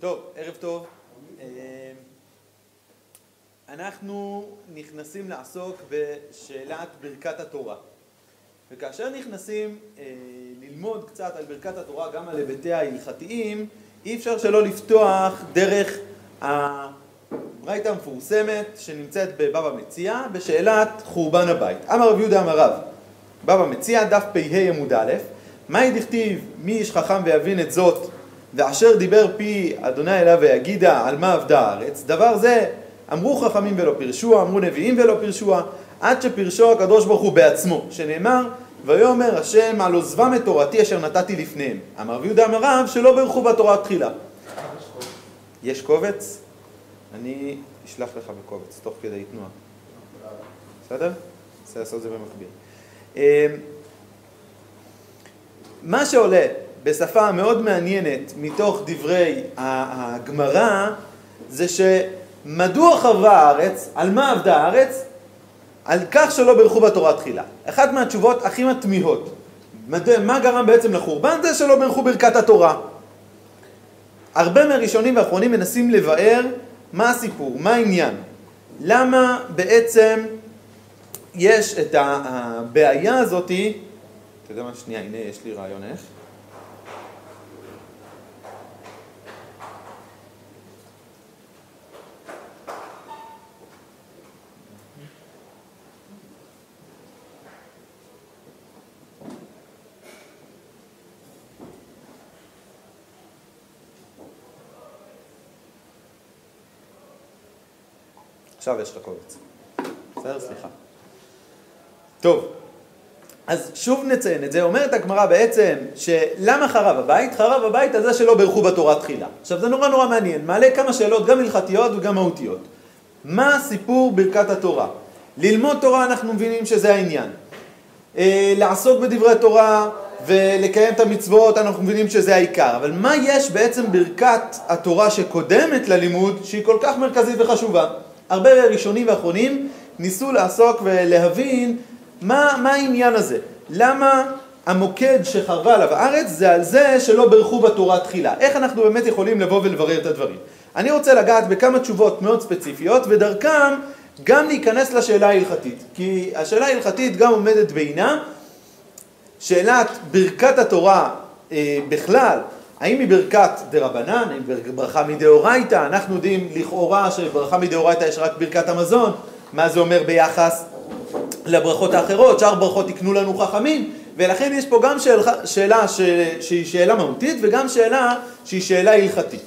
טוב, ערב טוב. אה, אנחנו נכנסים לעסוק בשאלת ברכת התורה. וכאשר נכנסים אה, ללמוד קצת על ברכת התורה, גם על היבטיה ההלכתיים, אי אפשר שלא לפתוח דרך הברייתא המפורסמת שנמצאת בבבא מציע בשאלת חורבן הבית. אמר רב יהודה אמר רב, בבא מציע, דף פ"ה עמוד א', מהי דכתיב מי איש חכם ויבין את זאת ואשר דיבר פי אדוני אליו ויגידה על מה עבדה הארץ, דבר זה אמרו חכמים ולא פירשוה, אמרו נביאים ולא פירשוה, עד שפירשו הקדוש ברוך הוא בעצמו, שנאמר ויאמר השם על עוזבם את תורתי אשר נתתי לפניהם. אמר רבי יהודה אמר רב שלא ברכו בתורה תחילה. יש קובץ? אני אשלח לך בקובץ, תוך כדי תנועה. בסדר? ננסה לעשות את זה במקביל. אמ, מה שעולה בשפה מאוד מעניינת מתוך דברי הגמרא זה שמדוע חרבה הארץ, על מה עבדה הארץ? על כך שלא ברכו בתורה תחילה. אחת מהתשובות הכי מתמיהות. מה גרם בעצם לחורבן? זה שלא ברכו ברכת התורה. הרבה מהראשונים והאחרונים מנסים לבאר מה הסיפור, מה העניין. למה בעצם יש את הבעיה הזאתי, אתה יודע מה, שנייה, הנה יש לי רעיון איך. עכשיו יש לך קובץ. בסדר? סליחה. טוב, אז שוב נציין את זה, אומרת הגמרא בעצם שלמה חרב הבית? חרב הבית על זה שלא בירכו בתורה תחילה. עכשיו זה נורא נורא מעניין, מעלה כמה שאלות גם הלכתיות וגם מהותיות. מה סיפור ברכת התורה? ללמוד תורה אנחנו מבינים שזה העניין. אה, לעסוק בדברי תורה ולקיים את המצוות אנחנו מבינים שזה העיקר. אבל מה יש בעצם ברכת התורה שקודמת ללימוד שהיא כל כך מרכזית וחשובה? הרבה ראשונים ואחרונים ניסו לעסוק ולהבין מה, מה העניין הזה. למה המוקד שחרבה עליו הארץ זה על זה שלא ברכו בתורה תחילה. איך אנחנו באמת יכולים לבוא ולברר את הדברים. אני רוצה לגעת בכמה תשובות מאוד ספציפיות ודרכם גם להיכנס לשאלה ההלכתית. כי השאלה ההלכתית גם עומדת בעינה. שאלת ברכת התורה אה, בכלל האם היא ברכת דה רבנן, האם ברכה מדאורייתא, אנחנו יודעים לכאורה שברכה מדאורייתא יש רק ברכת המזון, מה זה אומר ביחס לברכות האחרות, שאר ברכות יקנו לנו חכמים, ולכן יש פה גם שאלה, שאלה ש, שהיא שאלה מהותית וגם שאלה שהיא שאלה הלכתית.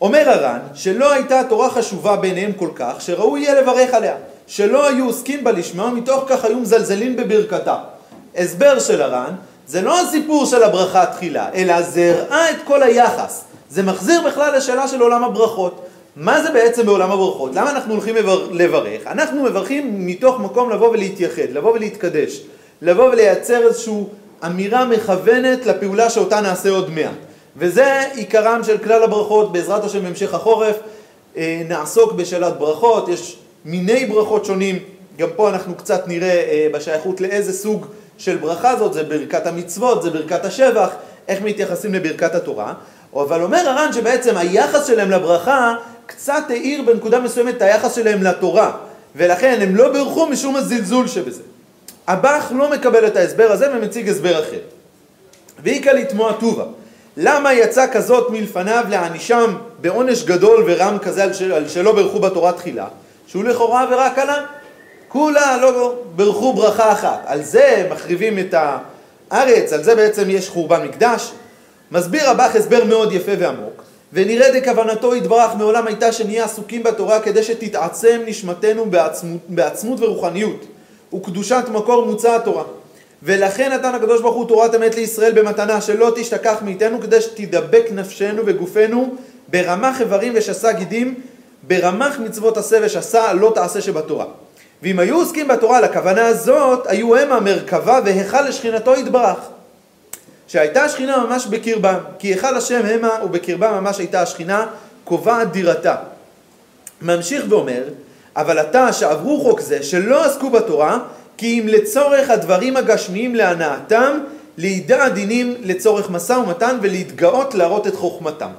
אומר הר"ן שלא הייתה תורה חשובה בעיניהם כל כך שראוי יהיה לברך עליה, שלא היו עוסקים בה לשמה ומתוך כך היו מזלזלים בברכתה. הסבר של הר"ן זה לא הסיפור של הברכה תחילה, אלא זה הראה את כל היחס. זה מחזיר בכלל לשאלה של עולם הברכות. מה זה בעצם בעולם הברכות? למה אנחנו הולכים לברך? אנחנו מברכים מתוך מקום לבוא ולהתייחד, לבוא ולהתקדש, לבוא ולייצר איזושהי אמירה מכוונת לפעולה שאותה נעשה עוד מעט. וזה עיקרם של כלל הברכות, בעזרת השם בהמשך החורף אה, נעסוק בשאלת ברכות, יש מיני ברכות שונים, גם פה אנחנו קצת נראה אה, בשייכות לאיזה סוג של ברכה זאת, זה ברכת המצוות, זה ברכת השבח, איך מתייחסים לברכת התורה. אבל אומר הר"ן שבעצם היחס שלהם לברכה קצת האיר בנקודה מסוימת את היחס שלהם לתורה, ולכן הם לא בירכו משום הזלזול שבזה. הבח לא מקבל את ההסבר הזה ומציג הסבר אחר. ואיכא לתמוה טובה, למה יצא כזאת מלפניו להענישם בעונש גדול ורם כזה על, של, על שלא בירכו בתורה תחילה, שהוא לכאורה עבירה קלה? כולה לא ברכו ברכה אחת. על זה מחריבים את הארץ, על זה בעצם יש חורבן מקדש. מסביר הבח הסבר מאוד יפה ועמוק, ונראה דכוונתו יתברך מעולם הייתה שנהיה עסוקים בתורה כדי שתתעצם נשמתנו בעצמות, בעצמות ורוחניות, וקדושת מקור מוצא התורה. ולכן נתן הקדוש ברוך הוא תורת אמת לישראל במתנה שלא תשתכח מאיתנו כדי שתדבק נפשנו וגופנו ברמח איברים ושסה גידים ברמח מצוות עשה ושסה לא תעשה שבתורה. ואם היו עוסקים בתורה לכוונה הזאת, היו הם המרכבה והיכל לשכינתו יתברך. שהייתה השכינה ממש בקרבם, כי היכל השם המה ובקרבם ממש הייתה השכינה קובעת דירתה. ממשיך ואומר, אבל עתה שעברו חוק זה, שלא עסקו בתורה, כי אם לצורך הדברים הגשמיים להנאתם, לידע הדינים לצורך משא ומתן ולהתגאות להראות את חוכמתם.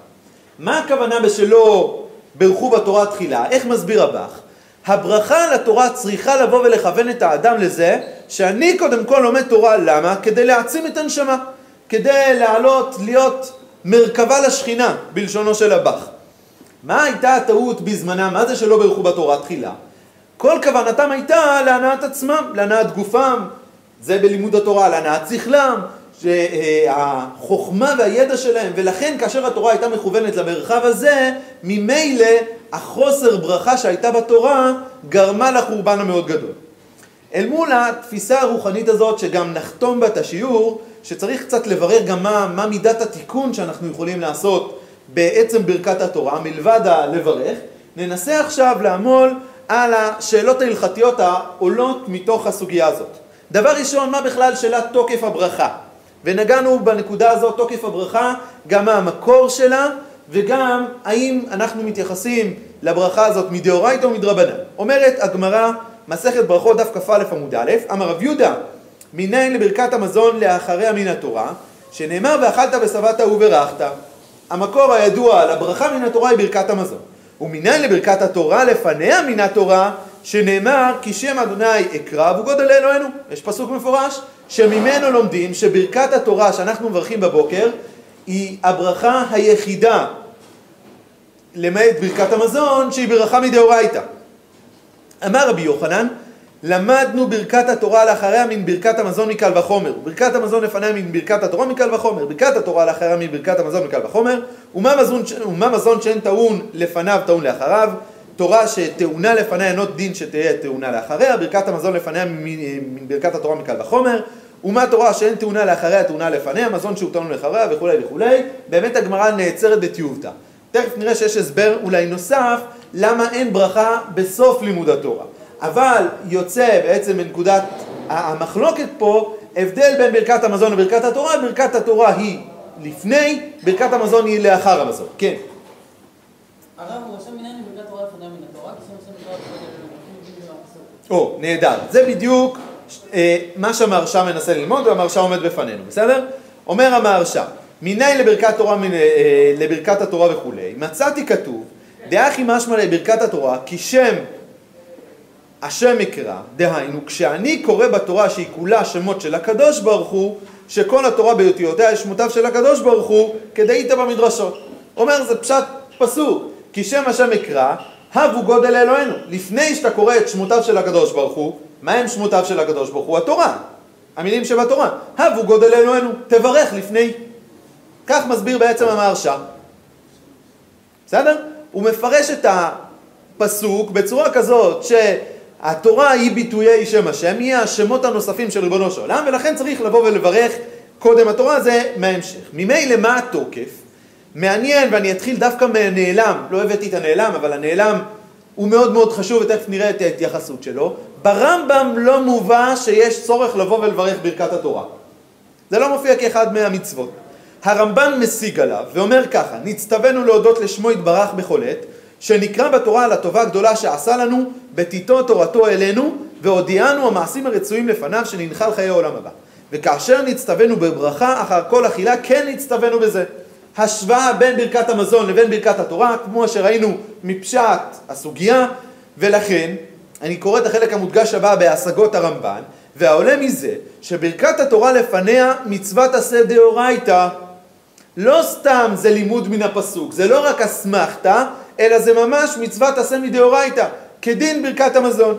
מה הכוונה בשלא ברכו בתורה תחילה? איך מסביר הבח? הברכה על התורה צריכה לבוא ולכוון את האדם לזה שאני קודם כל לומד תורה, למה? כדי להעצים את הנשמה, כדי לעלות, להיות מרכבה לשכינה, בלשונו של הבח. מה הייתה הטעות בזמנם? מה זה שלא ברכו בתורה תחילה? כל כוונתם הייתה להנאת עצמם, להנאת גופם, זה בלימוד התורה, להנאת שכלם, שהחוכמה והידע שלהם, ולכן כאשר התורה הייתה מכוונת למרחב הזה, ממילא החוסר ברכה שהייתה בתורה גרמה לחורבן המאוד גדול. אל מול התפיסה הרוחנית הזאת, שגם נחתום בה את השיעור, שצריך קצת לברר גם מה, מה מידת התיקון שאנחנו יכולים לעשות בעצם ברכת התורה, מלבד הלברך, ננסה עכשיו לעמול על השאלות ההלכתיות העולות מתוך הסוגיה הזאת. דבר ראשון, מה בכלל שאלת תוקף הברכה? ונגענו בנקודה הזאת, תוקף הברכה, גם מה המקור שלה, וגם האם אנחנו מתייחסים לברכה הזאת מדאורייתא או מדרבנן. אומרת הגמרא, מסכת ברכות דף כ"א עמוד א', אמר רב יהודה, מניין לברכת המזון לאחריה מן התורה, שנאמר ואכלת ושבעת וברכת. המקור הידוע לברכה מן התורה היא ברכת המזון. ומניין לברכת התורה לפניה מן התורה, שנאמר כי שם אדוני אקרא וגודל אלוהינו. יש פסוק מפורש שממנו לומדים שברכת התורה שאנחנו מברכים בבוקר היא הברכה היחידה למעט ברכת המזון שהיא ברכה מדאורייתא. אמר רבי יוחנן למדנו ברכת התורה לאחריה מן ברכת המזון מקל וחומר. ברכת המזון לפניה מן ברכת התורה מקל וחומר. ברכת התורה לאחריה מן ברכת המזון מקל וחומר. ומה מזון, ומה מזון שאין טעון לפניו טעון לאחריו. תורה שטעונה לפניה אינו דין שתהיה טעונה לאחריה. ברכת המזון לפניה מן ברכת התורה מקל וחומר. ומה תורה שאין טעונה לאחריה טעונה לפניה. מזון שהוא טעון לאחריה וכולי וכולי. באמת הגמרא נעצרת בטיובתא. תכף נראה שיש הסבר אולי נוסף למה אין ברכה בסוף לימוד התורה. אבל יוצא בעצם מנקודת המחלוקת פה הבדל בין ברכת המזון לברכת התורה, ברכת התורה היא לפני, ברכת המזון היא לאחר המזון. כן. הרב הוא רשם מניין ברכת תורה לפניה מן התורה, או, נהדר. זה בדיוק אה, מה שהמהרשע מנסה ללמוד והמהרשע עומד בפנינו, בסדר? אומר המהרשע, מניין לברכת, תורה, אה, לברכת התורה וכולי, מצאתי כתוב, דאחי משמע לברכת התורה, כי שם השם יקרא, דהיינו, כשאני קורא בתורה שהיא כולה שמות של הקדוש ברוך הוא, שכל התורה באותיותיה יש שמותיו של הקדוש ברוך הוא, כדאית במדרשות. אומר זה פשט פסוק, כי שם השם יקרא, הבו גודל אלוהינו. לפני שאתה קורא את שמותיו של הקדוש ברוך הוא, מה הם שמותיו של הקדוש ברוך הוא? התורה. המילים שבתורה. הבו גודל אלוהינו, תברך לפני. כך מסביר בעצם המהרשע. בסדר? הוא מפרש את הפסוק בצורה כזאת ש... התורה היא ביטויי שם השם, היא השמות הנוספים של ריבונו של עולם, ולכן צריך לבוא ולברך קודם התורה, זה מההמשך. ממילא מה התוקף? מעניין, ואני אתחיל דווקא מהנעלם, לא הבאתי את הנעלם, אבל הנעלם הוא מאוד מאוד חשוב, ותכף נראה את ההתייחסות שלו. ברמב"ם לא מובא שיש צורך לבוא ולברך ברכת התורה. זה לא מופיע כאחד מהמצוות. הרמב"ן משיג עליו ואומר ככה, נצטווינו להודות לשמו יתברך בכל עת, שנקרא בתורה על הטובה הגדולה שעשה לנו, בתיתו תורתו אלינו, והודיענו המעשים הרצויים לפניו שננחל חיי העולם הבא. וכאשר נצטווינו בברכה, אחר כל אכילה, כן נצטווינו בזה. השוואה בין ברכת המזון לבין ברכת התורה, כמו שראינו מפשט הסוגיה, ולכן אני קורא את החלק המודגש הבא בהשגות הרמב"ן, והעולה מזה שברכת התורה לפניה מצוות עשה דאורייתא. לא סתם זה לימוד מן הפסוק, זה לא רק אסמכתא, אלא זה ממש מצוות עשה מדאורייתא, כדין ברכת המזון.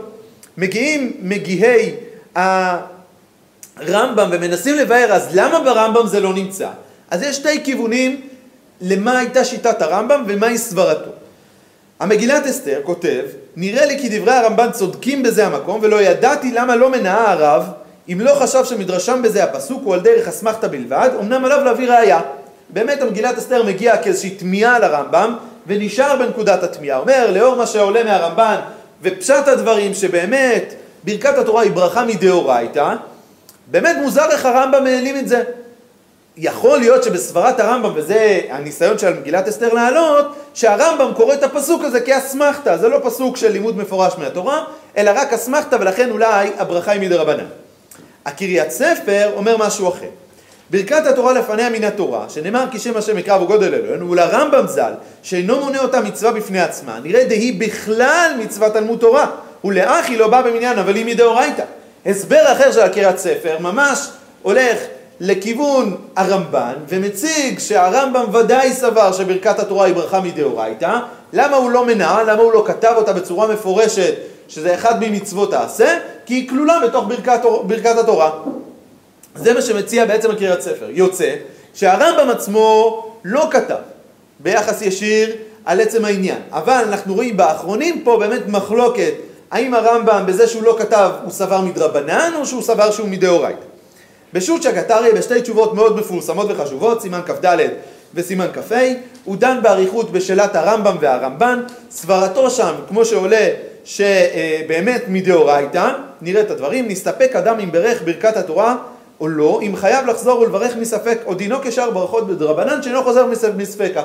מגיעים מגיהי הרמב"ם ומנסים לבאר, אז למה ברמב"ם זה לא נמצא? אז יש שתי כיוונים למה הייתה שיטת הרמב"ם ומהי סברתו. המגילת אסתר כותב, נראה לי כי דברי הרמב"ן צודקים בזה המקום, ולא ידעתי למה לא מנעה הרב, אם לא חשב שמדרשם בזה הפסוק הוא על דרך אסמכתא בלבד, אמנם עליו להביא ראייה. באמת המגילת אסתר מגיעה כאיזושהי תמיהה לרמב"ם, ונשאר בנקודת התמיהה. אומר, לאור מה שעולה מהרמב"ן, ופשט הדברים שבאמת ברכת התורה היא ברכה מדאורייתא, באמת מוזר איך הרמב"ם העלים את זה. יכול להיות שבסברת הרמב"ם, וזה הניסיון של מגילת אסתר להעלות, שהרמב"ם קורא את הפסוק הזה כאסמכתא, זה לא פסוק של לימוד מפורש מהתורה, אלא רק אסמכתא, ולכן אולי הברכה היא מדרבנן. הקריית ספר אומר משהו אחר. ברכת התורה לפניה מן התורה, שנאמר כי שם השם יקרב וגודל אלוהינו, ולרמב"ם ז"ל, שאינו מונה אותה מצווה בפני עצמה, נראה דהי בכלל מצוות תלמוד תורה, ולאח היא לא באה במניין, אבל היא מדאורייתא. הסבר אחר של הקריאת ספר ממש הולך לכיוון הרמב"ן, ומציג שהרמב"ם ודאי סבר שברכת התורה היא ברכה מדאורייתא, למה הוא לא מנע, למה הוא לא כתב אותה בצורה מפורשת, שזה אחד ממצוות העשה, כי היא כלולה בתוך ברכת, ברכת התורה. זה מה שמציע בעצם הקריאת ספר. יוצא שהרמב"ם עצמו לא כתב ביחס ישיר על עצם העניין, אבל אנחנו רואים באחרונים פה באמת מחלוקת האם הרמב"ם בזה שהוא לא כתב הוא סבר מדרבנן או שהוא סבר שהוא מדאורייתא. בשו"ת שקטרי בשתי תשובות מאוד מפורסמות וחשובות, סימן כ"ד וסימן כ"ה, הוא דן באריכות בשאלת הרמב"ם והרמב"ן, סברתו שם, כמו שעולה, שבאמת מדאורייתא, נראה את הדברים, נסתפק אדם אם ברך ברכת התורה או לא, אם חייב לחזור ולברך מספק, או דינו כשאר ברכות בדרבנן שאינו חוזר מספקה.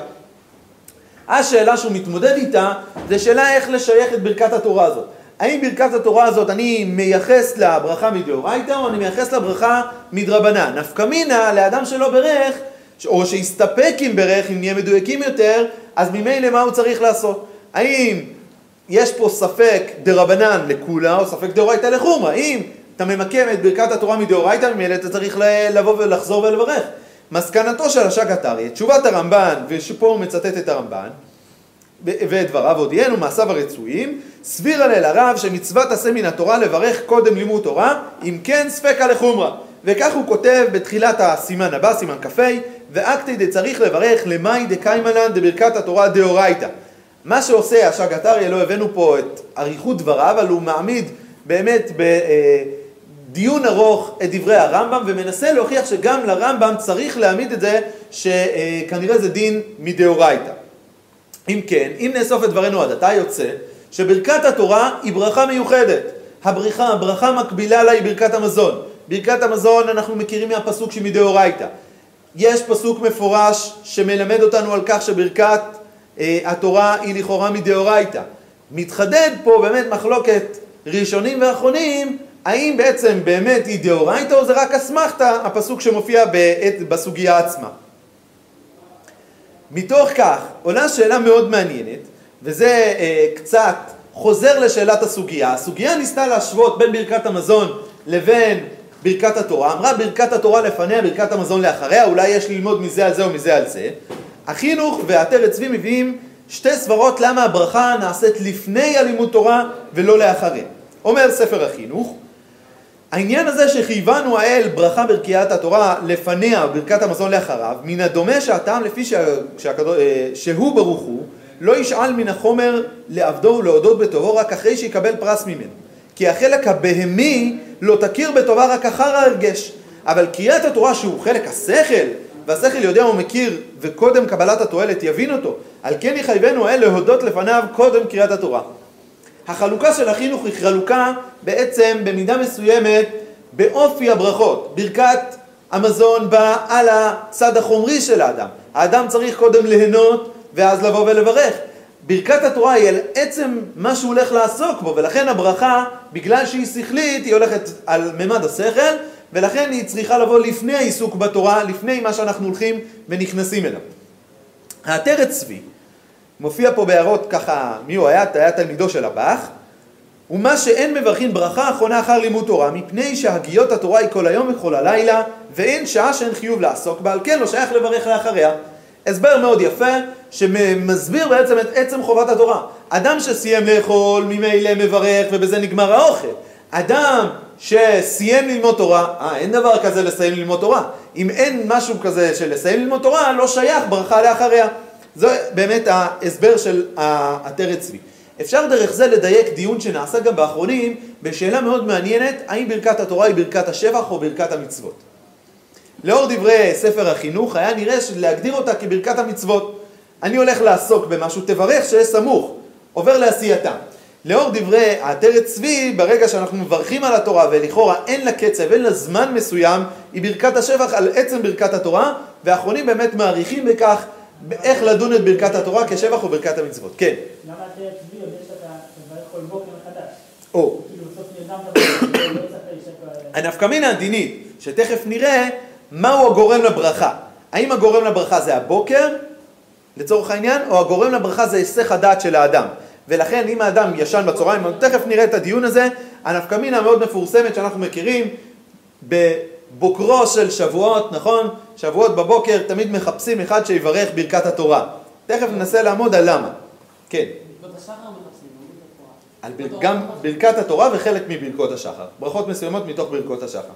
השאלה שהוא מתמודד איתה, זה שאלה איך לשייך את ברכת התורה הזאת. האם ברכת התורה הזאת אני מייחס לה ברכה מדאורייתא או אני מייחס לה ברכה מדרבנן? נפקא מינה לאדם שלא ברך, או שהסתפק אם ברך, אם נהיה מדויקים יותר, אז ממילא מה הוא צריך לעשות? האם יש פה ספק דרבנן לכולה או ספק דאורייתא לחומרא? אם אתה ממקם את ברכת התורה מדאורייתא, ממילא אתה צריך לבוא ולחזור ולברך. מסקנתו של השק אריה, תשובת הרמב"ן, ושפה הוא מצטט את הרמב"ן, ואת דבריו הודיענו מעשיו הרצויים, סביר הלל הרב שמצוות עשה מן התורה לברך קודם לימוד תורה, אם כן ספקה לחומרא. וכך הוא כותב בתחילת הסימן הבא, סימן כ"ה, ואקטי דצריך לברך למאי דקיימנן דברכת התורה דאורייתא. מה שעושה השג אריה, לא הבאנו פה את אריכות דבריו, אבל הוא מעמיד באמת בדיון ארוך את דברי הרמב"ם, ומנסה להוכיח שגם לרמב"ם צריך להעמיד את זה שכנראה זה דין מדאורייתא. אם כן, אם נאסוף את דברינו עד עתה יוצא שברכת התורה היא ברכה מיוחדת. הברכה, הברכה מקבילה לה היא ברכת המזון. ברכת המזון אנחנו מכירים מהפסוק שמדאורייתא. יש פסוק מפורש שמלמד אותנו על כך שברכת אה, התורה היא לכאורה מדאורייתא. מתחדד פה באמת מחלוקת ראשונים ואחרונים, האם בעצם באמת היא דאורייתא או זה רק אסמכתא, הפסוק שמופיע בעת, בסוגיה עצמה. מתוך כך עולה שאלה מאוד מעניינת, וזה אה, קצת חוזר לשאלת הסוגיה. הסוגיה ניסתה להשוות בין ברכת המזון לבין ברכת התורה. אמרה ברכת התורה לפניה, ברכת המזון לאחריה, אולי יש ללמוד מזה על זה או מזה על זה. החינוך ועטרת צבי מביאים שתי סברות למה הברכה נעשית לפני הלימוד תורה ולא לאחריה. אומר ספר החינוך, העניין הזה שחייבנו האל ברכה ברכיית התורה לפניה, ברכת המזון לאחריו, מן הדומה שהטעם לפי שה, שהקדוש, אה, שהוא ברוך הוא, לא ישאל מן החומר לעבדו ולהודות בטובו רק אחרי שיקבל פרס ממנו. כי החלק הבהמי לא תכיר בטובה רק אחר ההרגש. אבל קריאת התורה שהוא חלק השכל, והשכל יודע ומכיר וקודם קבלת התועלת יבין אותו, על כן יחייבנו האל להודות לפניו קודם קריאת התורה. החלוקה של החינוך היא חלוקה בעצם במידה מסוימת באופי הברכות. ברכת המזון באה על הצד החומרי של האדם. האדם צריך קודם ליהנות ואז לבוא ולברך. ברכת התורה היא על עצם מה שהוא הולך לעסוק בו, ולכן הברכה, בגלל שהיא שכלית, היא הולכת על ממד השכל, ולכן היא צריכה לבוא לפני העיסוק בתורה, לפני מה שאנחנו הולכים ונכנסים אליו. העטרת צבי, מופיע פה בהערות ככה, מי הוא היה? היה תלמידו של הבח. ומה שאין מברכים ברכה אחרונה אחר לימוד תורה, מפני שהגיות התורה היא כל היום וכל הלילה, ואין שעה שאין חיוב לעסוק בה, על כן לא שייך לברך לאחריה. הסבר מאוד יפה, שמסביר בעצם את עצם חובת התורה. אדם שסיים לאכול, ממילא מברך, ובזה נגמר האוכל. אדם שסיים ללמוד תורה, אה, אין דבר כזה לסיים ללמוד תורה. אם אין משהו כזה של לסיים ללמוד תורה, לא שייך ברכה לאחריה. זה באמת ההסבר של עטרת צבי. אפשר דרך זה לדייק דיון שנעשה גם באחרונים בשאלה מאוד מעניינת, האם ברכת התורה היא ברכת השבח או ברכת המצוות. לאור דברי ספר החינוך היה נראה להגדיר אותה כברכת המצוות. אני הולך לעסוק במשהו, תברך שיש סמוך, עובר לעשייתה. לאור דברי עטרת צבי, ברגע שאנחנו מברכים על התורה ולכאורה אין לה קצב, אין לה זמן מסוים, היא ברכת השבח על עצם ברכת התורה, והאחרונים באמת מעריכים בכך איך לדון את ברכת התורה כשבח או ברכת המצוות. כן. למה אתה צבי יודע שאתה מברך כל בוקר מחדש? או. כאילו לא הנפקא מינה הדינית, שתכף נראה, מהו הגורם לברכה. האם הגורם לברכה זה הבוקר, לצורך העניין, או הגורם לברכה זה היסח הדעת של האדם. ולכן אם האדם ישן בצהריים, תכף נראה את הדיון הזה, הנפקמינה המאוד מפורסמת שאנחנו מכירים, בבוקרו של שבועות, נכון? שבועות בבוקר תמיד מחפשים אחד שיברך ברכת התורה. תכף ננסה לעמוד על למה. כן. לא. על ב- גם ברכת התורה וחלק מברכות השחר. ברכות מסוימות מתוך ברכות השחר.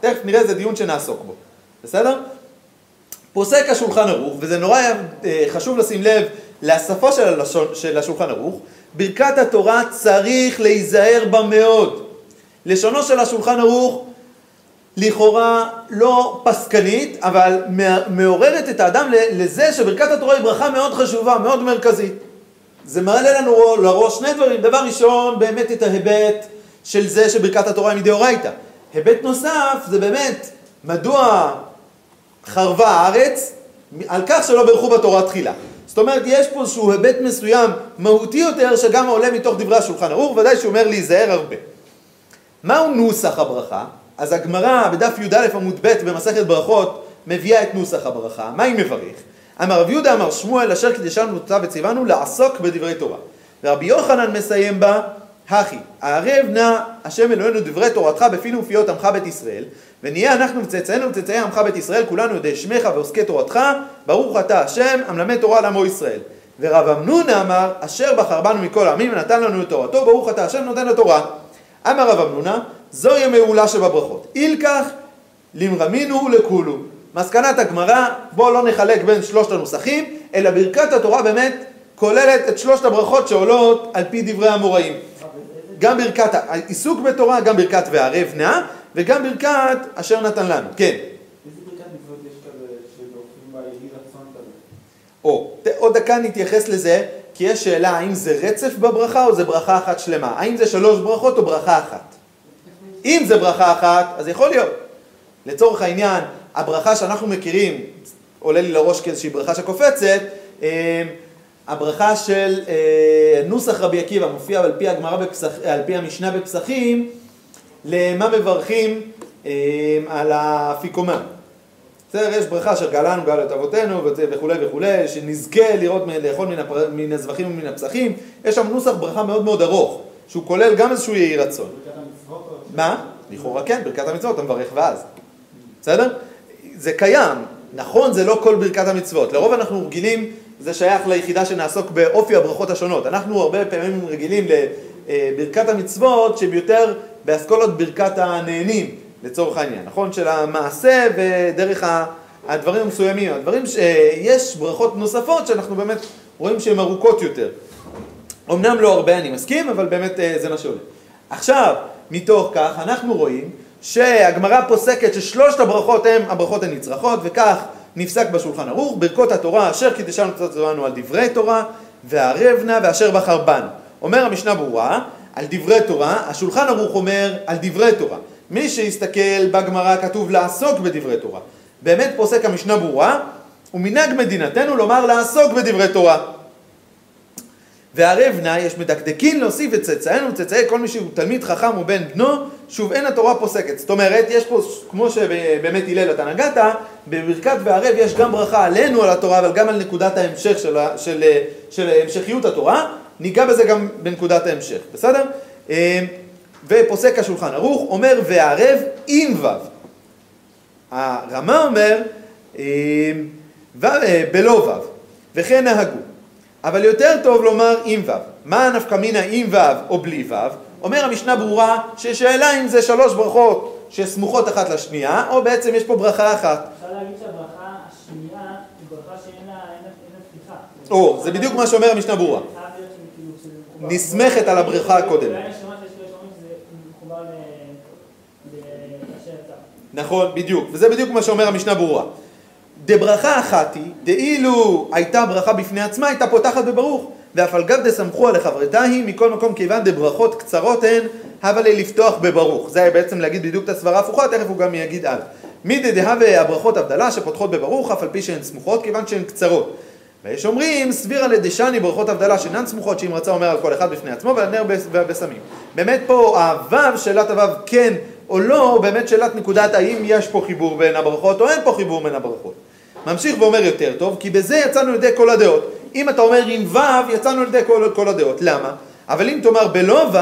תכף נראה איזה דיון שנעסוק בו. בסדר? פוסק השולחן ערוך, וזה נורא אה, חשוב לשים לב לשפה של, הלשון, של השולחן ערוך, ברכת התורה צריך להיזהר בה מאוד. לשונו של השולחן ערוך לכאורה לא פסקנית, אבל מעוררת את האדם לזה שברכת התורה היא ברכה מאוד חשובה, מאוד מרכזית. זה מעלה לנו לראש שני דברים. דבר ראשון, באמת את ההיבט של זה שברכת התורה היא מדאורייתא. היבט נוסף זה באמת, מדוע חרבה הארץ? על כך שלא ברכו בתורה תחילה. זאת אומרת, יש פה איזשהו היבט מסוים, מהותי יותר, שגם עולה מתוך דברי השולחן ערוך, ודאי שהוא אומר להיזהר הרבה. מהו נוסח הברכה? אז הגמרא בדף י"א עמוד ב' במסכת ברכות מביאה את נוסח הברכה. מה היא מברך? אמר רב יהודה אמר שמואל אשר קידשנו אותה וציוונו לעסוק בדברי תורה. ורבי יוחנן מסיים בה, הכי, הערב נא השם אלוהינו דברי תורתך בפינו ופיות עמך בית ישראל, ונהיה אנחנו וצאצאינו וצאצאי עמך בית ישראל, כולנו יודעי שמך ועוסקי תורתך, ברוך אתה השם, המלמד תורה לעמו ישראל. ורב אמנונה אמר, אשר בחר בנו מכל העמים ונתן לנו את תורתו, ברוך אתה השם נותן לתורה. אמר רב אמנונה, זוהי המעולה שבברכות. אילקח למרמינו לכולו. מסקנת הגמרא, בואו לא נחלק בין שלושת הנוסחים, אלא ברכת התורה באמת כוללת את שלושת הברכות שעולות על פי דברי המוראים. גם ברכת העיסוק בתורה, גם ברכת וערב נא, וגם ברכת אשר נתן לנו. כן. כזה? או, עוד דקה נתייחס לזה, כי יש שאלה האם זה רצף בברכה או זה ברכה אחת שלמה. האם זה שלוש ברכות או ברכה אחת. אם זה ברכה אחת, אז יכול להיות. לצורך העניין, הברכה שאנחנו מכירים, עולה לי לראש כאיזושהי ברכה שקופצת, אה, הברכה של אה, נוסח רבי עקיבא מופיע על פי הגמרא, בפסח, על פי המשנה בפסחים, למה מברכים אה, על האפיקומן. בסדר, יש ברכה אשר גאלנו גאל את אבותינו וכולי וכולי, שנזכה לראות, לאכול מן, הפר... מן הזבחים ומן הפסחים, יש שם נוסח ברכה מאוד מאוד ארוך, שהוא כולל גם איזשהו יהי רצון. מה? לכאורה כן, ברכת המצוות אתה מברך ואז. בסדר? זה קיים. נכון, זה לא כל ברכת המצוות. לרוב אנחנו רגילים, זה שייך ליחידה שנעסוק באופי הברכות השונות. אנחנו הרבה פעמים רגילים לברכת המצוות שהן יותר באסכולות ברכת הנהנים, לצורך העניין. נכון? של המעשה ודרך הדברים המסוימים. הדברים שיש ברכות נוספות שאנחנו באמת רואים שהן ארוכות יותר. אמנם לא הרבה אני מסכים, אבל באמת אה, זה מה שעולה. עכשיו, מתוך כך אנחנו רואים שהגמרא פוסקת ששלושת הברכות הן הברכות הנצרכות, וכך נפסק בשולחן ערוך, ברכות התורה אשר קידשנו קצת זמנו על דברי תורה, והערב נא ואשר בחר בנו. אומר המשנה ברורה, על דברי תורה, השולחן ערוך אומר על דברי תורה. מי שיסתכל בגמרא כתוב לעסוק בדברי תורה. באמת פוסק המשנה ברורה, ומנהג מדינתנו לומר לעסוק בדברי תורה. והערב נא יש מדקדקין להוסיף את צאצאינו וצאצאי כל מי שהוא תלמיד חכם ובן בנו, שוב אין התורה פוסקת. זאת אומרת, יש פה, כמו שבאמת הלל אתה נגעת, בברכת וערב יש גם ברכה עלינו על התורה, אבל גם על נקודת ההמשך של, ה- של, של המשכיות התורה, ניגע בזה גם בנקודת ההמשך, בסדר? אה, ופוסק השולחן ערוך, אומר וערב עם ו'. הרמה אומר אה, אה, בלא ו', וכן נהגו. אבל יותר טוב לומר עם ו'. מה הנפקא מינה עם ו' או בלי ו'? אומר המשנה ברורה ששאלה אם זה שלוש ברכות שסמוכות אחת לשנייה, או בעצם יש פה ברכה אחת. אפשר להגיד שהברכה השנייה היא ברכה שאין לה פתיחה. או, זה בדיוק מה שאומר המשנה ברורה. כאילו מחובר. נסמכת על הברכה הקודמת. ל- לאשר יצא. נכון, בדיוק. וזה בדיוק מה שאומר המשנה ברורה. דברכה אחת היא, דאילו הייתה ברכה בפני עצמה, הייתה פותחת בברוך. ואף על גב דסמכוה לחברתה היא, מכל מקום כיוון דברכות קצרות הן, הבה לי לפתוח בברוך. זה היה בעצם להגיד בדיוק את הסברה ההפוכה, תכף הוא גם יגיד על. מידי דהווה הברכות הבדלה שפותחות בברוך, אף על פי שהן סמוכות, כיוון שהן קצרות. ויש אומרים, סבירה לדשני ברכות הבדלה שאינן סמוכות, שאם רצה אומר על כל אחד בפני עצמו, ועל נר ובשמים. באמת פה הוו, שאלת הוו כן או לא, באמת שאלת נקודת האם יש פה חיבור בין הברכות או אין פה חיבור בין הברכות. ממשיך ואומר יותר טוב, כי בזה יצאנו לידי כל הדעות. אם אתה אומר עם ו', יצאנו לידי כל, כל הדעות. למה? אבל אם תאמר בלא ו',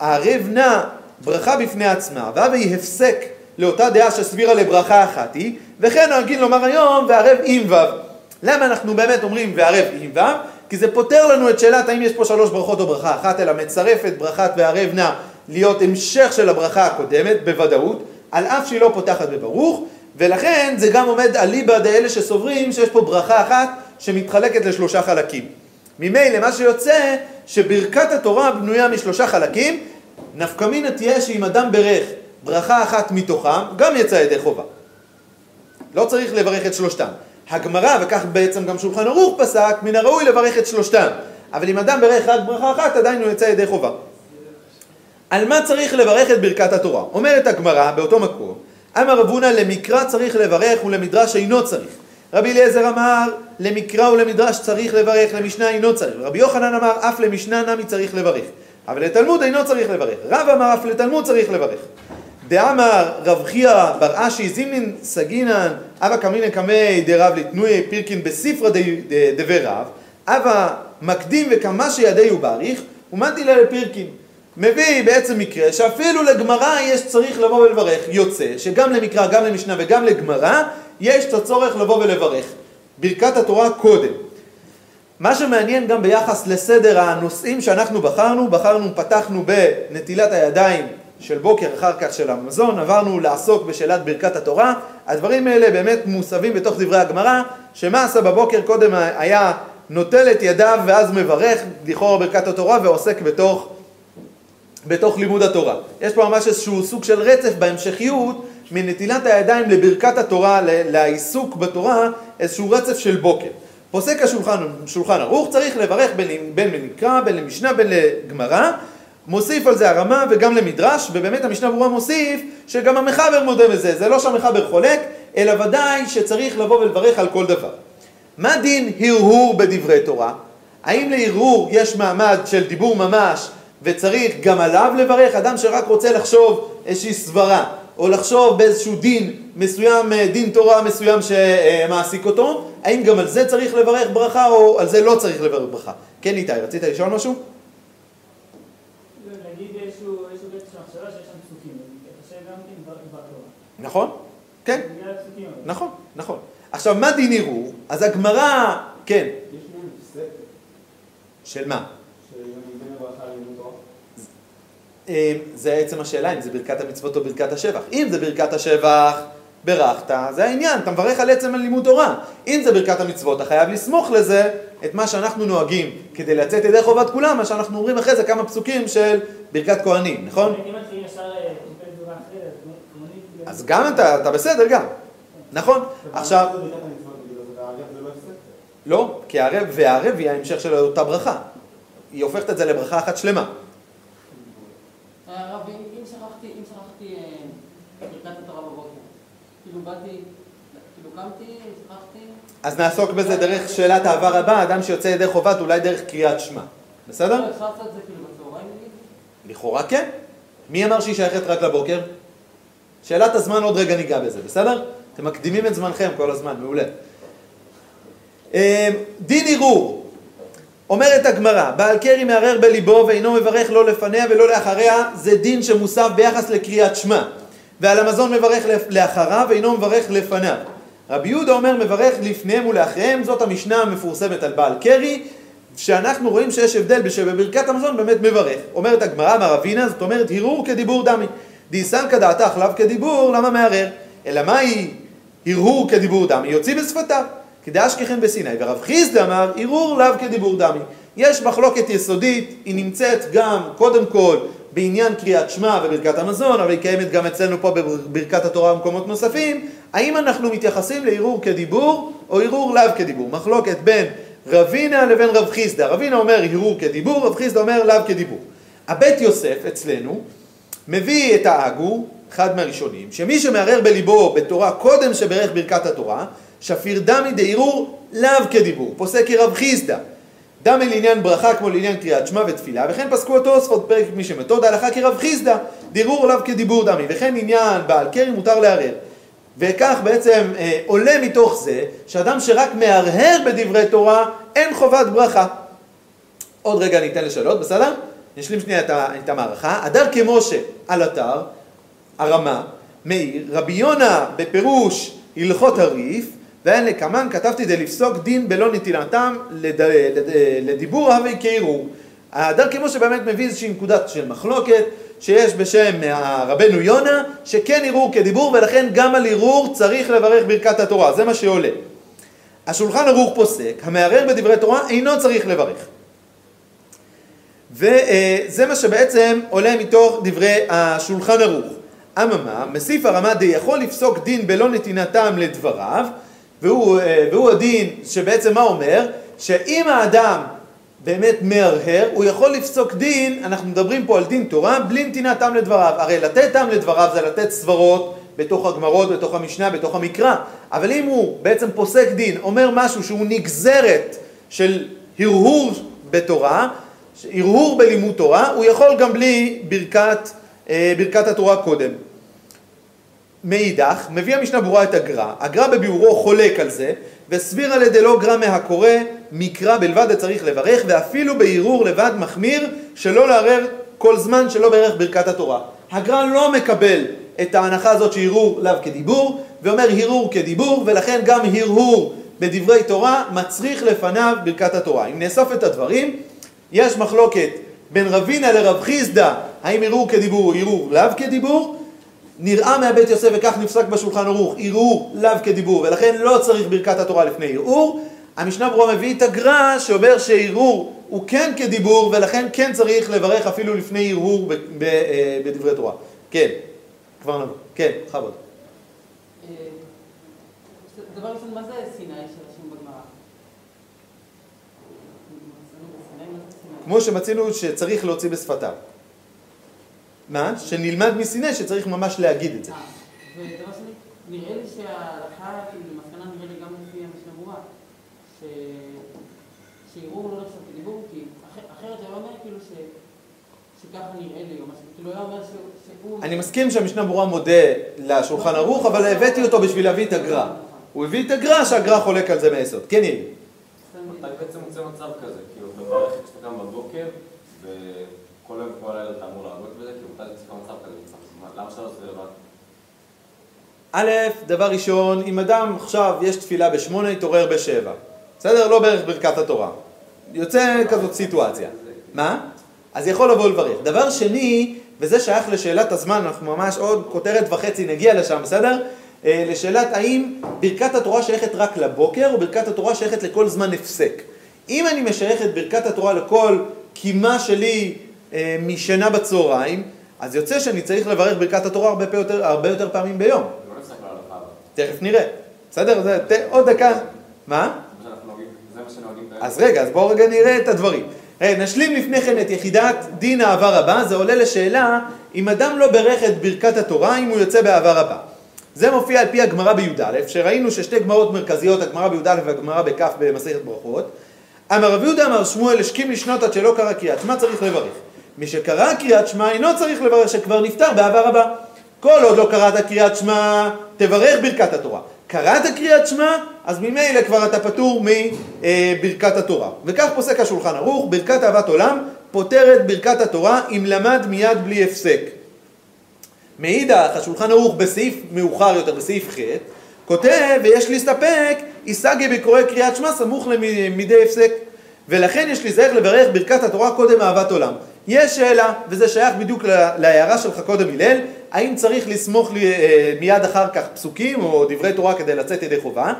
הערב נע ברכה בפני עצמה, ו' היא הפסק לאותה דעה שסבירה לברכה אחת היא, וכן נוהגים לומר היום וערב עם ו'. למה אנחנו באמת אומרים וערב עם ו'? כי זה פותר לנו את שאלת האם יש פה שלוש ברכות או ברכה אחת, אלא מצרף את ברכת וערב נע להיות המשך של הברכה הקודמת, בוודאות, על אף שהיא לא פותחת בברוך, ולכן זה גם עומד אליבא דאלה שסוברים שיש פה ברכה אחת שמתחלקת לשלושה חלקים. ממילא מה שיוצא שברכת התורה בנויה משלושה חלקים, נפקא מינה תהיה שאם אדם ברך ברכה אחת מתוכם, גם יצא ידי חובה. לא צריך לברך את שלושתם. הגמרא, וכך בעצם גם שולחן ערוך פסק, מן הראוי לברך את שלושתם. אבל אם אדם ברך רק ברכה אחת, עדיין הוא יצא ידי חובה. על מה צריך לברך את ברכת התורה? אומרת הגמרא באותו מקום, אמר רב הונא למקרא צריך לברך ולמדרש אינו צריך. רבי אליעזר אמר למקרא ולמדרש צריך לברך, למשנה אינו צריך. רבי יוחנן אמר אף למשנה נמי צריך לברך. אבל לתלמוד אינו צריך לברך. רב אמר אף לתלמוד צריך לברך. דאמר רב חייא בר אשי זימנין סגינן אבא קמינא קמי דרב לתנועי פירקין בספרא דבי רב אבא מקדים וכמה שידי הוא בעריך ומנתי לה לפירקין מביא בעצם מקרה שאפילו לגמרא יש צריך לבוא ולברך. יוצא שגם למקרא גם למשנה וגם לגמרא יש את הצורך לבוא ולברך. ברכת התורה קודם. מה שמעניין גם ביחס לסדר הנושאים שאנחנו בחרנו, בחרנו, פתחנו בנטילת הידיים של בוקר, אחר כך של המזון, עברנו לעסוק בשאלת ברכת התורה. הדברים האלה באמת מוסבים בתוך דברי הגמרא, שמה עשה בבוקר? קודם היה נוטל את ידיו ואז מברך, לכאורה ברכת התורה, ועוסק בתוך, בתוך לימוד התורה. יש פה ממש איזשהו סוג של רצף בהמשכיות מנטילת הידיים לברכת התורה, לעיסוק בתורה, איזשהו רצף של בוקר. פוסק השולחן שולחן ערוך, צריך לברך בין, בין לנקרא, בין למשנה, בין לגמרא. מוסיף על זה הרמה וגם למדרש, ובאמת המשנה ברורה מוסיף שגם המחבר מודה בזה, זה לא שהמחבר חולק, אלא ודאי שצריך לבוא ולברך על כל דבר. מה דין הרהור בדברי תורה? האם להרהור יש מעמד של דיבור ממש וצריך גם עליו לברך? אדם שרק רוצה לחשוב איזושהי סברה, או לחשוב באיזשהו דין מסוים, דין תורה מסוים שמעסיק אותו, האם גם על זה צריך לברך ברכה או על זה לא צריך לברך ברכה? כן איתי, רצית לשאול משהו? כן. נכון? כן. נכון, נכון. עכשיו, מה דין ערעור? אז הגמרא, כן, יש להם הפסק של מה? שבין הברכה ללימוד תורה? אה, זה עצם השאלה אם זה ברכת המצוות או ברכת השבח. אם זה ברכת השבח, ברכת, זה העניין, אתה מברך על עצם הלימוד תורה. אם זה ברכת המצוות, אתה חייב לסמוך לזה את מה שאנחנו נוהגים כדי לצאת ידי חובת כולם, מה שאנחנו אומרים אחרי זה כמה פסוקים של ברכת כהנים, נכון? אה, אז גם אתה, אתה בסדר גם, נכון? עכשיו, לא. לא, כי הערב, והערב היא ההמשך של אותה ברכה. היא הופכת את זה לברכה אחת שלמה. הרב, אם אם שכחתי, אם שכחתי אה, ברכת התורה בבוקר, כאילו באתי, כאילו קמתי, אז נעסוק בזה דרך שאלת העבר הבא, אדם שיוצא ידי חובת, אולי דרך קריאת שמע. בסדר? לא, כאילו? לכאורה כן. מי אמר שהיא שייכת רק לבוקר? שאלת הזמן עוד רגע ניגע בזה, בסדר? אתם מקדימים את זמנכם כל הזמן, מעולה. אה, דין ערעור, אומרת הגמרא, בעל קרי מערער בליבו ואינו מברך לא לפניה ולא לאחריה, זה דין שמוסף ביחס לקריאת שמע. ועל המזון מברך לאחריו ואינו מברך לפניו. רבי יהודה אומר מברך לפניהם ולאחריהם, זאת המשנה המפורסמת על בעל קרי, שאנחנו רואים שיש הבדל שבברכת המזון באמת מברך. אומרת הגמרא, מר אבינה, זאת אומרת הרהור כדיבור דמי. דיסנקא דעתך לאו כדיבור, למה מערער? אלא מהי הרהור כדיבור דמי? יוציא בשפתיו. כדאשכחן בסיני. ורב חיסדא אמר, הרהור לאו כדיבור דמי. יש מחלוקת יסודית, היא נמצאת גם, קודם כל, בעניין קריאת שמע וברכת המזון, אבל היא קיימת גם אצלנו פה בברכת התורה ובמקומות נוספים, האם אנחנו מתייחסים להרהור כדיבור או הרהור לאו כדיבור? מחלוקת בין רבינה לבין רב חיסדא. רבינה אומר הרהור כדיבור, רב חיסדא אומר לאו כדיבור. הבית יוסף אצלנו מביא את האגור, אחד מהראשונים, שמי שמערער בליבו בתורה קודם שברך ברכת התורה, שפיר דמי דהרהור לאו כדיבור, פוסק כרב חיסדא. דמי לעניין ברכה כמו לעניין קריאת שמע ותפילה, וכן פסקו התוספות פרק מי שמתוד ההלכה כרב חיסדא, דירור עליו כדיבור דמי, וכן עניין בעל קרי מותר לערער. וכך בעצם אה, עולה מתוך זה שאדם שרק מהרהר בדברי תורה אין חובת ברכה. עוד רגע ניתן לשאלות, בסדר? נשלים שנייה את, את המערכה. הדר כמשה על אתר, הרמה, מאיר, רבי יונה בפירוש הלכות הריף, ואין לקמן כתבתי די לפסוק דין בלא נטילתם לד... לד... לדיבור הווי כערעור. הדר כמו שבאמת מביא איזושהי נקודה של מחלוקת שיש בשם רבנו יונה שכן ערעור כדיבור ולכן גם על ערעור צריך לברך ברכת התורה, זה מה שעולה. השולחן ערוך פוסק, המערער בדברי תורה אינו צריך לברך. וזה מה שבעצם עולה מתוך דברי השולחן ערוך. אממה, מוסיף הרמה די יכול לפסוק דין בלא נתינתם לדבריו, והוא, אה, והוא הדין שבעצם מה אומר? שאם האדם באמת מהרהר, הוא יכול לפסוק דין, אנחנו מדברים פה על דין תורה, בלי נתינת טעם לדבריו. הרי לתת טעם לדבריו זה לתת סברות בתוך הגמרות, בתוך המשנה, בתוך המקרא. אבל אם הוא בעצם פוסק דין, אומר משהו שהוא נגזרת של הרהור בתורה, הרהור בלימוד תורה, הוא יכול גם בלי ברכת, אה, ברכת התורה קודם. מאידך, מביא המשנה ברורה את הגר"א, הגר"א בביאורו חולק על זה, וסביר על ידי לא גרע מהקורא, מקרא בלבד צריך לברך, ואפילו בערעור לבד מחמיר, שלא לערער כל זמן שלא בערך ברכת התורה. הגר"א לא מקבל את ההנחה הזאת שערעור לאו כדיבור, ואומר הרהור כדיבור, ולכן גם הרהור בדברי תורה מצריך לפניו ברכת התורה. אם נאסוף את הדברים, יש מחלוקת בין רבינה לרב חיסדא, האם ערעור כדיבור הוא ערעור לאו כדיבור, נראה מהבית יוסף וכך נפסק בשולחן ערוך, ערעור לאו כדיבור, ולכן לא צריך ברכת התורה לפני ערעור. המשנה ברורה מביא את הגר"א שאומר שערעור הוא כן כדיבור, ולכן כן צריך לברך אפילו לפני ערעור אה, בדברי תורה. כן, כבר נבוא. כן, בכבוד. אה, דבר ראשון, מה זה סיני שרשום בגמרא? כמו שמצינו שצריך להוציא בשפתיו. מה? שנלמד מסיני שצריך ממש להגיד את זה. אה, ודבר שני, נראה לי שההלכה, כאילו, למסקנה נראה לי גם לפי המשנה ברורה, שערעור לא נחשב כדיבור, כי אח- אחרת היה אומר כאילו ש... שככה נראה לי, או משהו, כאילו היה אומר ש- שהוא... אני מסכים שהמשנה ברורה מודה לשולחן ערוך, אבל הבאתי אותו בשביל להביא את הגר"א. הוא הביא את הגר"א שהגר"א חולק על זה מהיסוד. כן, יאיר. אתה בעצם מוצא מצב כזה, כאילו, אתה מברך כשאתה קם בבוקר, וכל יום כל אתה אמור לעבוד בזה, כאילו, אתה צריך מצב כזה, מה- למה שאתה לא עושה לבד? א', דבר ראשון, אם אדם עכשיו יש תפילה בשמונה, יתעורר בשבע. בסדר? לא בערך ברכת התורה. יוצא כזאת סיטואציה. מה? אז יכול לבוא לברך. דבר שני, וזה שייך לשאלת הזמן, אנחנו ממש עוד כותרת וחצי נגיע לשם, בסדר? אה, לשאלת האם ברכת התורה שייכת רק לבוקר, או ברכת התורה שייכת לכל זמן הפסק. אם אני משייך את ברכת התורה לכל קימה שלי אה, משינה בצהריים, אז יוצא שאני צריך לברך ברכת התורה הרבה, יותר, הרבה יותר פעמים ביום. לא. תכף נראה. בסדר? זה, ת, עוד דקה. מה? מה מה. אז רגע, אז בואו רגע נראה את הדברים. רגע, נשלים לפני כן את יחידת דין העבר הבא, זה עולה לשאלה אם אדם לא ברך את ברכת התורה, אם הוא יוצא בעבר הבא. זה מופיע על פי הגמרא בי"א, שראינו ששתי גמרות מרכזיות, הגמרא בי"א והגמרא בכ' במסכת ברכות. אמר רבי יהודה אמר שמואל השכים לשנות עד שלא קרא קריאת שמע צריך לברך. מי שקרא קריאת שמע אינו צריך לברך שכבר נפטר בעבר הבא. כל עוד לא קראת קריאת שמע, תברך ברכת התורה. קראת קריאת שמע, אז ממילא כבר אתה פטור מברכת התורה. וכך פוסק השולחן ערוך, ברכת אהבת עולם פותרת ברכת התורה אם למד מיד בלי הפסק. מאידך, השולחן ערוך בסעיף מאוחר יותר, בסעיף ח', כותב, ויש להסתפק, יסגי בקורא קריאת שמע סמוך למדי הפסק. ולכן יש להיזהר לברך ברכת התורה קודם אהבת עולם. יש שאלה, וזה שייך בדיוק להערה שלך קודם הלל, האם צריך לסמוך לי, אה, מיד אחר כך פסוקים או דברי תורה כדי לצאת ידי חובה?